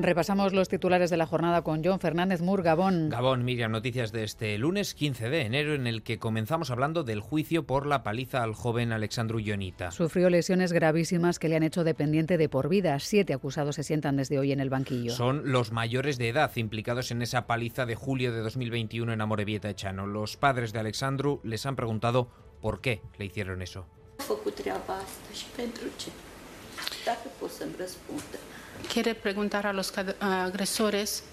Repasamos los titulares de la jornada con John Fernández Mur, Gabón. Gabón, Miriam, noticias de este lunes 15 de enero en el que comenzamos hablando del juicio por la paliza al joven Alexandru Ionita. Sufrió lesiones gravísimas que le han hecho dependiente de por vida. Siete acusados se sientan desde hoy en el banquillo. Son los mayores de edad implicados en esa paliza de julio de 2021 en Amorebieta Echano. Los padres de Alexandru les han preguntado por qué le hicieron eso. Quiere preguntar a los agresores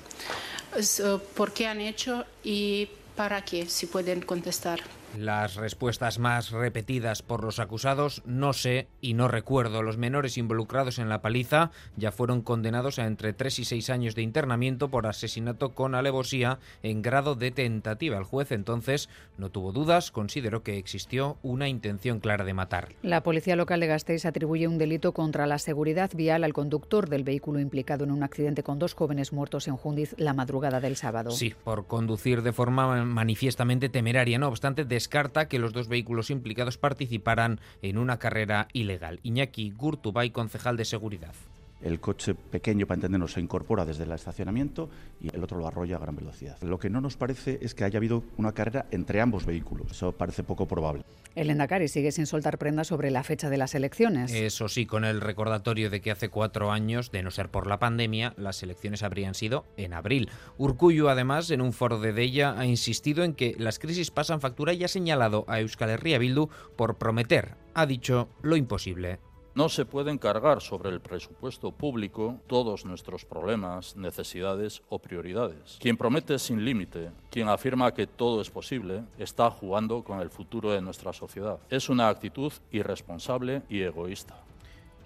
eh, por qué han hecho y para qué, si pueden contestar. Las respuestas más repetidas por los acusados, no sé y no recuerdo. Los menores involucrados en la paliza ya fueron condenados a entre 3 y 6 años de internamiento por asesinato con alevosía en grado de tentativa. El juez entonces no tuvo dudas, consideró que existió una intención clara de matar. La policía local de Gasteiz atribuye un delito contra la seguridad vial al conductor del vehículo implicado en un accidente con dos jóvenes muertos en Jundiz la madrugada del sábado. Sí, por conducir de forma manifiestamente temeraria. No obstante, descarta que los dos vehículos implicados participaran en una carrera ilegal. Iñaki Gurtubay, concejal de seguridad. El coche pequeño, para entendernos, se incorpora desde el estacionamiento y el otro lo arrolla a gran velocidad. Lo que no nos parece es que haya habido una carrera entre ambos vehículos. Eso parece poco probable. El Endacari sigue sin soltar prendas sobre la fecha de las elecciones. Eso sí, con el recordatorio de que hace cuatro años, de no ser por la pandemia, las elecciones habrían sido en abril. Urcuyo, además, en un foro de Della, ha insistido en que las crisis pasan factura y ha señalado a Euskal Herria Bildu por prometer, ha dicho, lo imposible. No se pueden cargar sobre el presupuesto público todos nuestros problemas, necesidades o prioridades. Quien promete sin límite, quien afirma que todo es posible, está jugando con el futuro de nuestra sociedad. Es una actitud irresponsable y egoísta.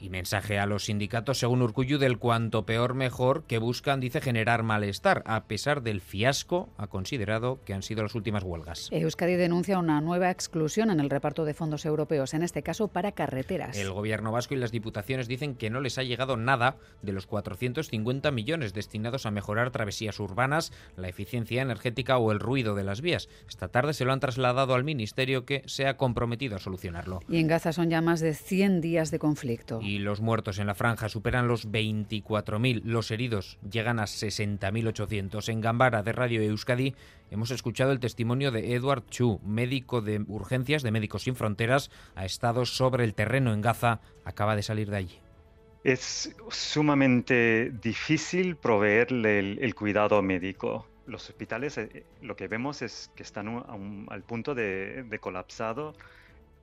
Y mensaje a los sindicatos, según Urcuyu, del cuanto peor mejor, que buscan, dice, generar malestar, a pesar del fiasco, ha considerado que han sido las últimas huelgas. Euskadi denuncia una nueva exclusión en el reparto de fondos europeos, en este caso para carreteras. El gobierno vasco y las diputaciones dicen que no les ha llegado nada de los 450 millones destinados a mejorar travesías urbanas, la eficiencia energética o el ruido de las vías. Esta tarde se lo han trasladado al ministerio que se ha comprometido a solucionarlo. Y en Gaza son ya más de 100 días de conflicto y los muertos en la franja superan los 24.000, los heridos llegan a 60.800. En Gambara de Radio Euskadi hemos escuchado el testimonio de Edward Chu, médico de urgencias de Médicos Sin Fronteras, ha estado sobre el terreno en Gaza, acaba de salir de allí. Es sumamente difícil proveerle el, cuidado médico. Los hospitales eh, lo que vemos es que están al punto de colapsado.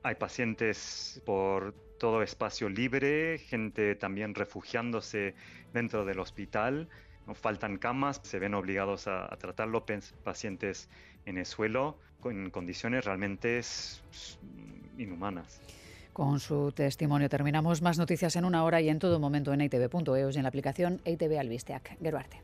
Hay pacientes por todo espacio libre, gente también refugiándose dentro del hospital. No faltan camas, se ven obligados a, tratar los pacientes en el suelo con condiciones realmente inhumanas. Con su testimonio terminamos más noticias en una hora y en todo momento en itv.eus y en la aplicación ITV Albisteac. Geruarte.